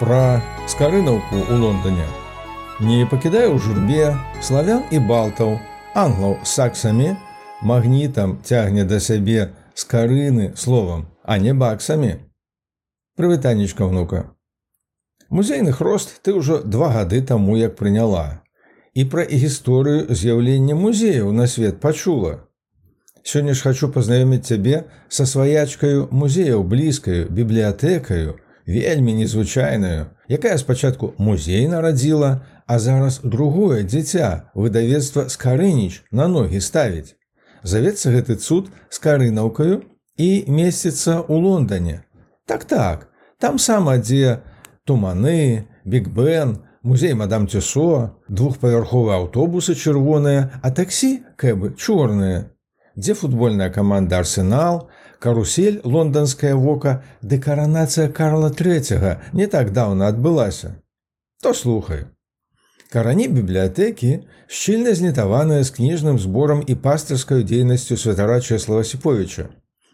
пра скарынаўку ў Лондоне. Не пакідае ў журбе славян і балтаў, англаў з саксамі, магнітам цягне да сябе скарыны словам, а не баксамі. Прывітанечка внука. Музейны хрост ты ўжо два гады таму як прыняла. І пра гісторыю з'яўлення музеяў на свет пачула. Сёння ж хачу пазнаёміць цябе са сваячкаю музеяў блізкаю бібліятэкаю, вельмі незвычайную, якая спачатку музей нарадзіла, а зараз другое дзіця выдавецтва скарыніч на ногі ставіць. Завецца гэты цуд з карынаўкаю і месціцца ў Лондоне. Так так, там сама дзе туманы, бігбен, музей мадам Цюсо, двухпавярховыя аўтобусы чырвоныя, а таксі кэбы чорныя. Дзе футбольная каманда арсенал, карусель лондонскае вока ды каранацыя Карла III не так даўна адбылася. То слухаю. Карані бібліятэкі шчыльна знітаваныя з кніжным зборам і пастырскай дзейнасцю святара Чеслава Сіповіча,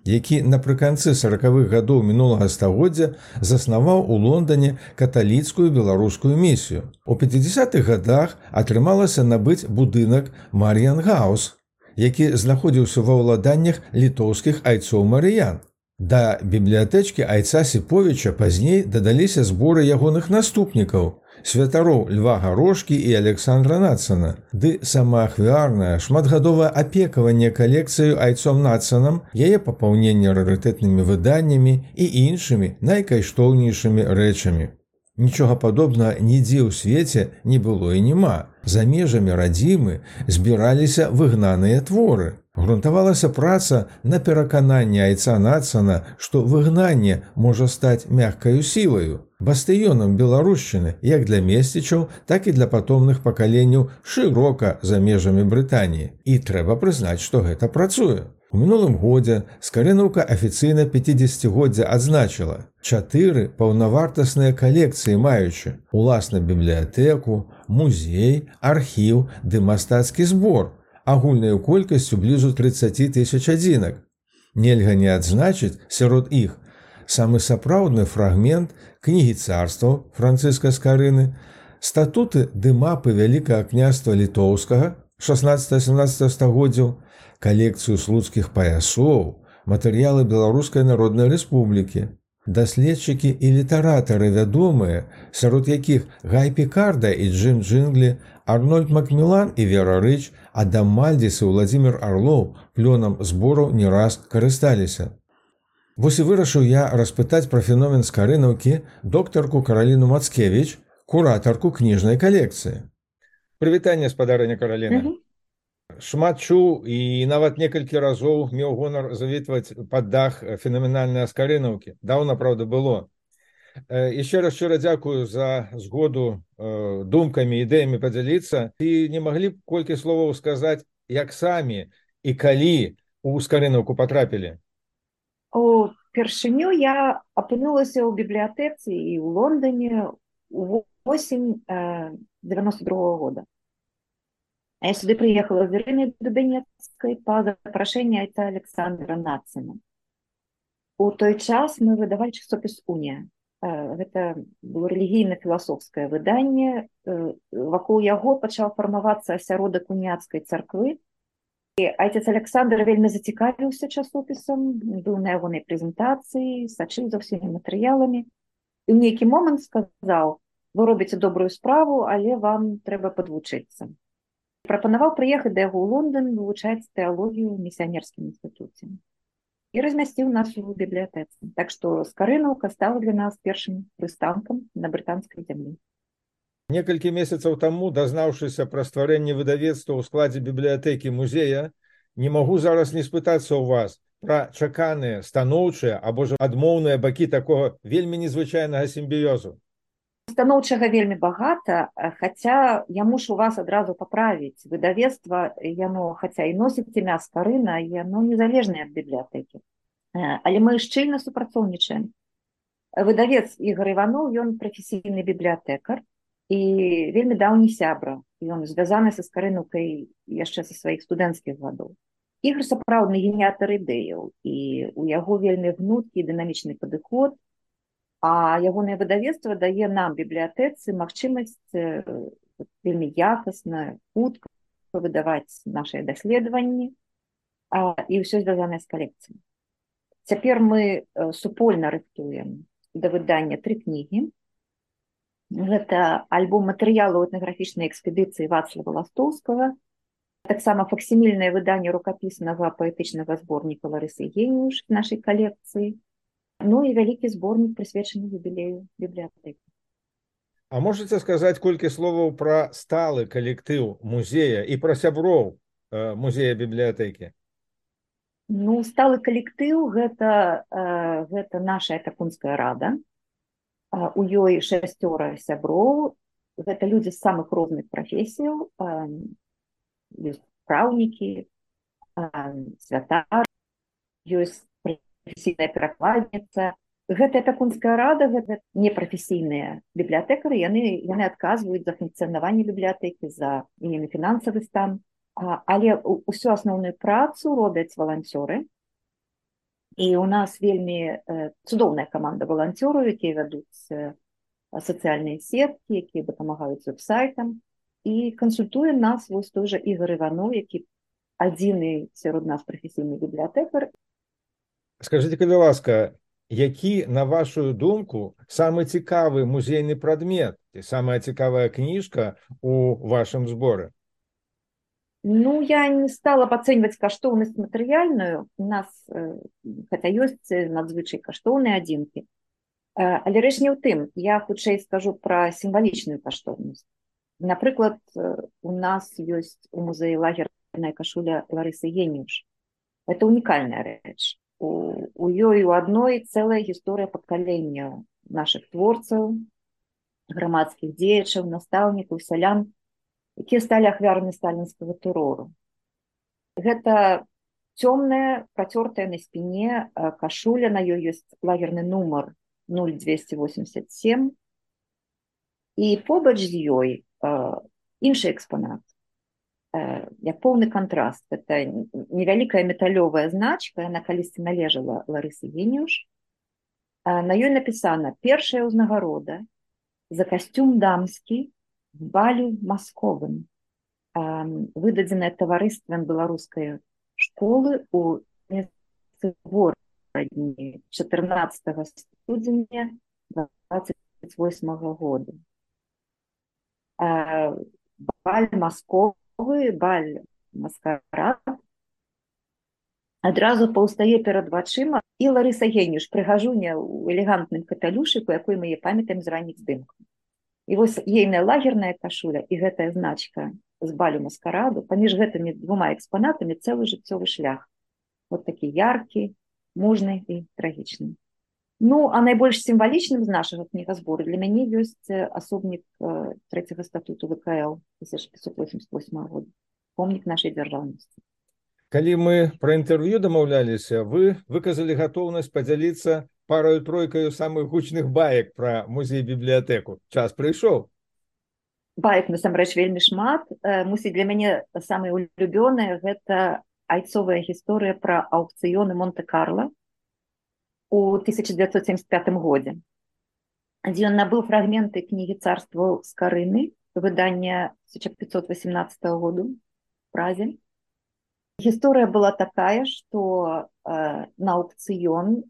які напрыканцы сороквых гадоў мінулага стагоддзя заснаваў у Лондоне каталіцкую беларускую місію. У 50-х годах атрымалася набыць будынак Мар'янгаус, які знаходзіўся ва ўладаннях літоўскіх айцоў Марыян. Да бібліятэчкі айца Сіповіча пазней дадаліся зборы ягоных наступнікаў, святароў льва гарошкі і Александра Нацана, ды самаахвярнае шматгадовае апекаванне калекцыю айцом Нацанам, яе папаўненне рарытэтнымі выданнямі і іншымі найкайштоўнейшымі рэчамі. Нічога падобнага нідзе ў свеце не было і няма. За межамі радзімы збіраліся выгнаныя творы. Грунтавалася праца на перакананне айца нацана, што выгнанне можа стаць мяккаю сілаю. Бастыёнам беларушчыны як для месцічаў, так і для патомных пакаленняў шырока за межамі Брытаніі. І трэба прызнаць, што гэта працуе. У мінулым годзе скарынаўка афіцыйна 50годдзя адзначыла чатыры паўнавартасныя калекцыі маючы уласна бібліятэку, музей, архіў ды мастацкі збор, агульнаю колькасцю блізу 30 тысяч адзінак. Нельга не адзначыць сярод іх самы сапраўдны фрагмент кнігі царства францыска скарыны, статуты ды мапы вялікага княства літоўскага 16-17 стагоддзяў, калекцыю слуцкіх паясоў, матэрыялы беларускай народнай рэспублікі. Даследчыкі і літаратары вядомыя, сярод якіх Гай Пікарда і Джим Джинглі, Арнольд Макмілан і Вера Рыч, Адам Мальдзіс і Владзімир Арлоў плёнам збору не раз карысталіся. Вось і вырашыў я распытаць пра феномен скарынаўкі доктарку Караліну Мацкевіч, куратарку кніжнай калекцыі. Прывітанне спадарня Караліна. Mm -hmm шмат чуў і нават некалькі разоў меў гонар завітваць пад дах фенаменальнай аскарынаўкі. Даўна праўда было. Яшчэ раз шчыра дзякую за згоду думкамі ідэямі падзяліцца. І не маглі б колькі словаў сказаць як самі і калі у скарынаўку потрапілі упершыню я апынулася ў бібліятэцы і ў лондоне восень 92 -го года А я сюды приехала в Верыны Дубенецкой по запрашэнню это Александра Нацина. У той час мы выдавалі часопіс Уня. Гэта было рэлігійна-філасофскае выданне. Вакол яго пачаў фармавацца асяродак уняцкай царквы. І айцец Александр вельмі зацікавіўся часопісам, быў на ягонай прэзентацыі, сачыў за ўсімі матэрыяламі. І ў нейкі момант сказаў: вы робіце добрую справу, але вам трэба падвучыцца прапанаваў прыехаць да яго ў Лондон вывучаць тэалогію ў місіянерскім інстытуце і размясціў нас у бібліятэцы. Так што скарынаўка стала для нас першым прыстанкам на брытанскай зямлі. Некалькі месяцаў таму дазнаўшыся пра стварэнне выдавецтва ў складзе бібліятэкі музея не магу зараз не спытацца ў вас пра чаканыя станоўчыя або ж адмоўныя бакі такога вельмі незвычайнага сімбіёзу. Станоўчага вельмі багата хаця я мушу вас адразу паправіць. Выдавецтва яно хаця і носіць імя скарына яно незалежнае ад бібліятэкі. Але мы шчыльна супрацоўнічаем. Выдавец ігор иванов ён прафесійны бібліятэкар і вельмі даўні сябра. Ён звязаны са скарынукай яшчэ са сваіх студэнцкіх гадоў ігр сапраўдны генеатар ідэяў. І у яго вельмі гнуткі дынамічны падыход а ягонае выдавецтва дае нам бібліятэцы магчымасць вельмі якасна хутка выдаваць нашыя даследаванні і ўсё звязанае з калекцыяй. Цяпер мы супольна рыхтуем да выдання тры кнігі. Гэта альбом матэрыялу этнаграфічнай экспедыцыі вацлава ластоўскага таксама факсімільнае выданне рукапіснага паэтычнага зборніка ларысы геніюш нашай калекцыі ну і вялікі зборнік прысвечаны юбілею бібліятэкі А можете сказаць колькі словаў пра сталы калектыў музея і пра сяброў музея бібліятэкі Ну сталы калектыў гэта гэта наша такунская рада. У ёй шасцёра сяброў. Гэта людзі з самых розных прафесіяў праўнікі святар ёсць прафесійная перакладніца. Гэтая пякунская рада гэта непрафесійныя бібліятэкары. Яны яны адказваюць за функцыянаванне бібліятэкі за імі фінансавы стан. Але ўсю асноўную працу робяць валанцёры. І у нас вельмі цудоўная каманда валанцёраў якія вядуць сацыяльныя сеткі якія дапамагаюць веб-сайтам і кансультуе нас вось той жа ігор иванов які адзіны сярод нас прафесійны бібліятэкар скажите калі ласка які на вашу думку самы цікавы музейны прадмет і самая цікавая кніжка у вашым зборы Ну я не стала ацэньваць каштоўнасць матэрыяльную у нас хаця ёсць надзвычай каштоўныя адзінкі але рэч не ў тым я хутчэй скажу пра сімвалічную каштоўнасць напрыклад у нас ёсць у музеі лагерная кашуля ларысы геніюш это унікальная рэч у, у ёй у адной цэлая гісторыя пакалення наших творцаў грамадскіх дзеячаў настаўнікаў сялян якія сталі ахвярамі сталінскага тэрору. Гэта цёмная працёртая на спіне кашуля. На ёй ёсць лагерны нумар 0287 і побач з ёй іншы экспанат як поўны кантраст это невялікая металёвая значка яна калісьці належала ларысы геніюш на ёй напісана першая ўзнагарода за касцюм дамскі балю масковым выдадзеная таварыствам беларускай школы у горадні 14 студзеня 28 года баль масковы баль маскарад. Адразу паўстае перад вачыма. І ларыса генюш прыгажуня ў элегантным каталюшыку якой мы е памятаем з ранніх здымкаў. І вось ейная лагерная кашуля і гэтая значка з балю маскараду. Паміж гэтымі двума экспанатамі цэлы жыццёвы шлях. Вот такі яркі мужны і трагічны ну а найбольш сімвалічным з нашага кнігазбору для мяне ёсць асобнік трэцяга статуту вКл 1588 года помнік нашай дзяржаўнасці калі мы пра інтэрв'ю дамаўляліся вы выказалі гатоўнасць падзяліцца парою тройкаю самых гучных баек пра музей бібліятэку час прыйшоў баек насамрэч вельмі шмат. Мусіць для мяне самыя улюбёныя гэта айцовая гісторыя пра аўкцыёны монте-карла у 1975 годзе дзе ён набыў фрагменты кнігі царства з карыны выдання 1518 году празе. Гісторыя была такая што э, на аўкцыён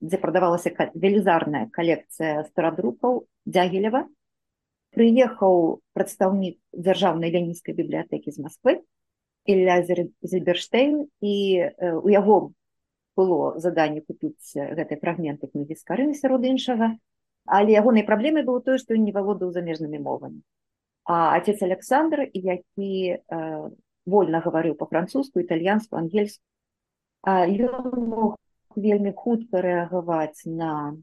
дзе прадавалася велізарная калекцыя старадрукаў дзягілева прыехаў прадстаўнік дзяржаўнай ленінскай бібліятэкі з Масквы Ілля Зельберштейн і у яго было заданне купіць гэтай фрагменты кнігі з карыны сярод іншага але ягонай праблемай было тое што не валодаў замежнымі мовамі а отец Александр які э, вольна гаварыў па-французску італьянску ангельску мог вельмі хутка рэагаваць на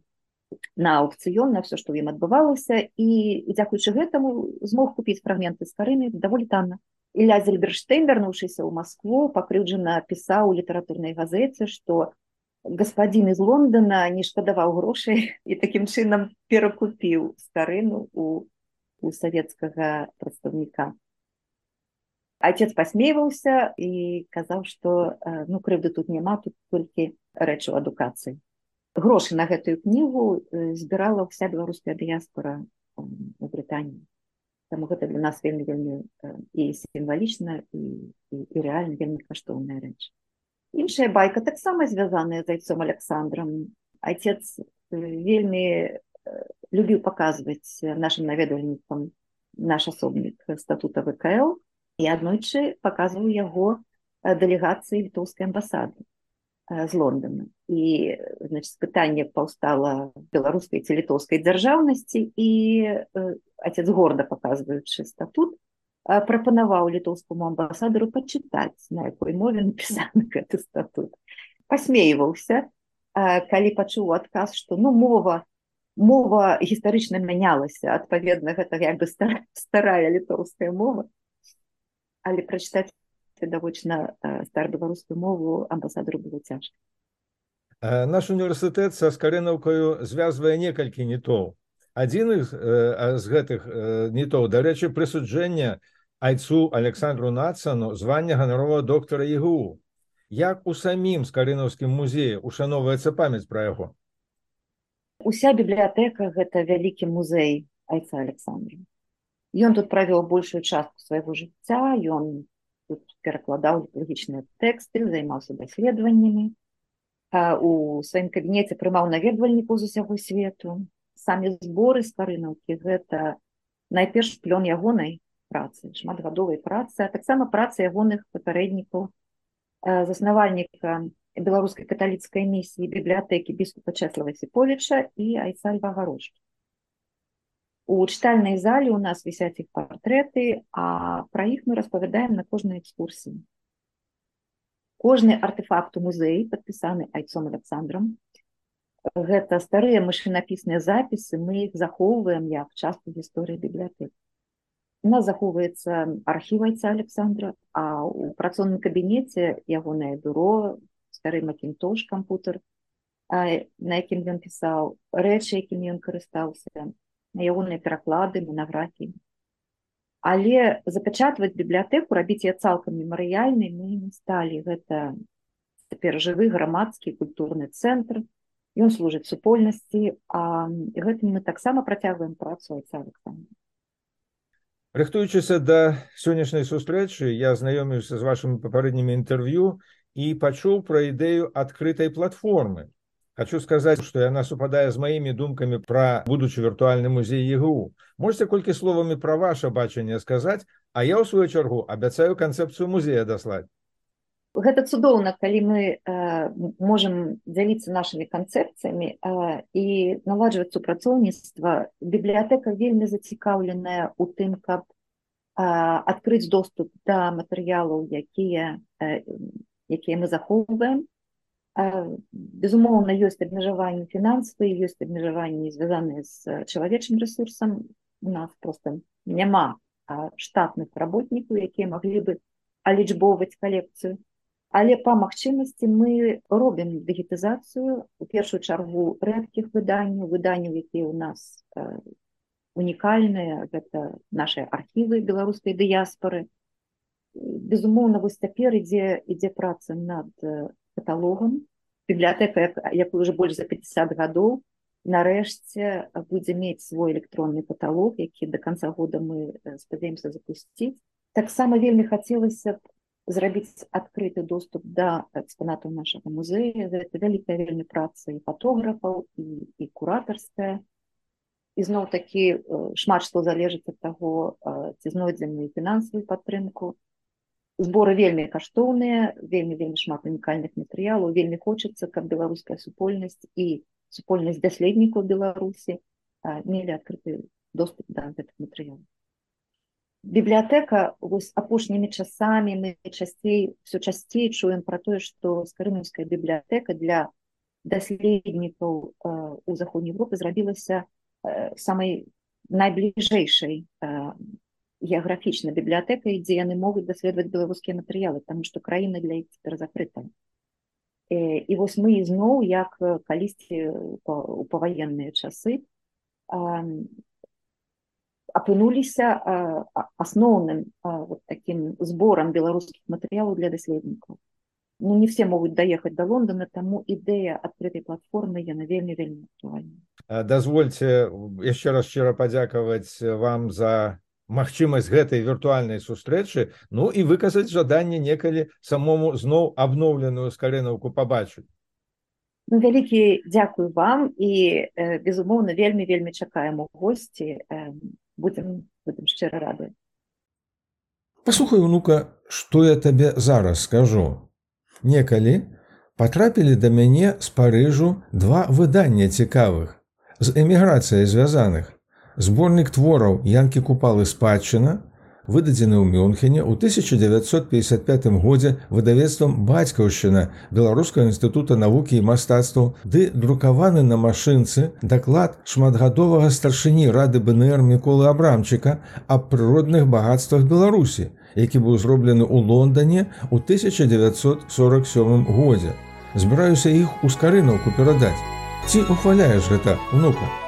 на аукцыён на все што ім адбывалася і дзякуючы гэтаму змог купіць фрагменты з карыны даволі танна Ілля зельберштейн вярнуўшыся ў Маскву пакрыўджана пісаў у літаратурнай газеце што гаспадзін з Лондона не шкадаваў грошай і такім чынам перакупіў старыну у у савецкага прадстаўніка отец пасмейваўся і казаў што ну крыўды тут няма тут толькі рэч у адукацыі грошы на гэтую кнігу збірала вся беларуская дыяспора у Брытаніі Таму гэта для нас вельмі вельмі і сімвалічна і, і, і рэальна вельмі каштоўная рэч. Іншая байка таксама звязаная з айцом Александром. Отец вельмі любіў паказваць нашим наведвальнікам наш асобнік статута ВКЛ і аднойчы паказваў яго дэлегацыі літоўскай амбасады з Лондона. І значит пытанне паўстала беларускай ці літоўскай дзяржаўнасці і отец горда паказваючы статут прапанаваў літоўскому амбасадару пачытаць на якой мове напісаны гэты статут. Посмейваўся калі пачуў адказ что ну мова мова гістарычна мянялася адпаведна гэта як бы стар, старая літоўская мова. Але прачытаць відавочна старбеларускую мову амбасадару было цяжка наш універсітэт са скарынаўкаю звязвае некалькі нітоў адзін з, з гэтых нітоў дарэчы прысуджэння айцу александру нацану звання ганарового доктара ігу як у самім скарынаўскім музеі ушаноўваецца памяць пра яго? Уся бібліятэка гэта вялікі музей айца александра. Ён тут правёў большую частку свайго жыцця ён тут перакладаў літургічныя тэксты займаўся даследаваннямі у сваім кабінеце прымаў наведвальнікаў з усяго свету. Самі зборы з карынаўкі гэта найперш плён ягонай працы шматгадовай працы а таксама працы ягоных папярэднікаў заснавальніка беларускай каталіцкай місіі бібліятэкі біскупа чэслава сіповіча і айцальва гарошкі У чытальнай зале у нас вісяць іх партрэты, а пра іх мы распавядаем на кожнай экскурсіі. Кожны артефакт у музеі падпісаны айцом Александром. Гэта старыя машынапісныя запісы, мы іх захоўваем як частку гісторыі бібліятэкі. У нас захоўваецца архівайца Александра, а ў працоўным кабінеце ягонае бюро, стары макінтош кампутер, на якім ён пісаў рэчы, якімі ён карыстаўся, ягоныя пераклады монаграфіі але запячатваць бібліятэку рабіць я цалкам мемарыяльнай мы не сталі гэта цяпер жывы грамадскі культурны цэнтр ён служыць супольнасці а гэтым мы таксама працягваем працу Александр рыхтуючыся да сённяшняй сустрэчы я знаёміўся з вашымі папярэднімі інтэрв'ю і пачуў пра ідэю адкрытай платформы Хочу сказаць, што яна супадае з маімі думкамі пра будучы віртуальны музей ЕГУ. Можце колькі словамі пра ваше бачанне сказаць, а я ў сваю чаргу абяцаю канцэпцыю музея даслаць. Гэта цудоўна, калі мы э, можам дзяліцца нашымі канцэпцыямі э, і наладжваць супрацоўніцтва. бібліятэка вельмі зацікаўленая ў тым, каб э, адкрыць доступ да матэрыялаў, якія, э, якія мы захоўваем, безумоўна ёсць абмежаванні фінансавыя ёсць абмежаванні звязаныя з чалавечым ресурсам у нас просто няма штатных работнікаў якія маглі бы алічбоўваць калекцыю. Але па магчымасці мы робім дыгітызацыю у першую чаргу рэдкіх выданняў выданняў якія у нас унікальныя. Гэта наши архівы беларускай дыяспоры. Безумоўна вось цяпер ідзе ідзе праца над каталогам. Бібліятэка якую уже больш за 50 гадоў нарэшце будзе мець свой электронны каталог які до конца года мы спадзяемся запусціць таксама вельмі хацелася б зрабіць адкрыты доступ да экспанатаў нашага музея гэта вялікая вельмі праца і фотографаў і, і куратарская ізноў такі шмат што залежыць ад таго ці знойдзем фінансавую падтрымку зборы вельмі каштоўныя вельмі вельмі шмат унікальных матэрыялаў. Вельмі хочацца каб беларуская супольнасць і супольнасць даследнікаў беларусі мелі адкрыты доступ да гэтых матэрыялаў. Бібліятэка вось апошнімі часамі мы часцей все часцей чуем про тое што скарынаўская бібліятэка для даследнікаў у заходняй Европы зрабілася самай найбліжэйшай геаграфічна бібліятэка дзе яны могуць даследаваць беларускія матэрыялы там што краіна для іх цяпер закрыта і вось мы ізноў як калісьці у паваенныя часы апынуліся асноўным вот таким зборам беларускіх матэрыялаў для даследнікаў ну, не все могуць даехаць да Лондона, таму ідэя адкрытай платформы яна вельмі вельмі актуальна. дазвольце яшчэ раз шчыра падзякаваць вам за магчымасць гэтай віртуальнай сустрэчы ну і выказаць жаданне некалі самому зноў абноўленую скарынаўку пабачыць. Ну, вялікі дзякую вам і э, безумоўна вельмі вельмі чакаем у госці. Э, будзем будем шчыра рады. Паслухай унука што я табе зараз скажу. Некалі патрапілі да мяне з парыжу два выдання цікавых з эміграцыяй звязаных зборнік твораў янкі купалы спадчына выдадзены ў мюнхене ў 1955 годзе выдавецтвам бацькаўшчына беларускага інстытута навукі і мастацтваў ды друкаваны на машынцы даклад шматгадовага старшыні рады бнр міколы абрамчыка аб прыродных багатствах беларусі які быў зроблены ў лондоне ў 1947 годзе. Збіраюся іх у скарынаўку перадаць. Ці ухваляеш гэта унука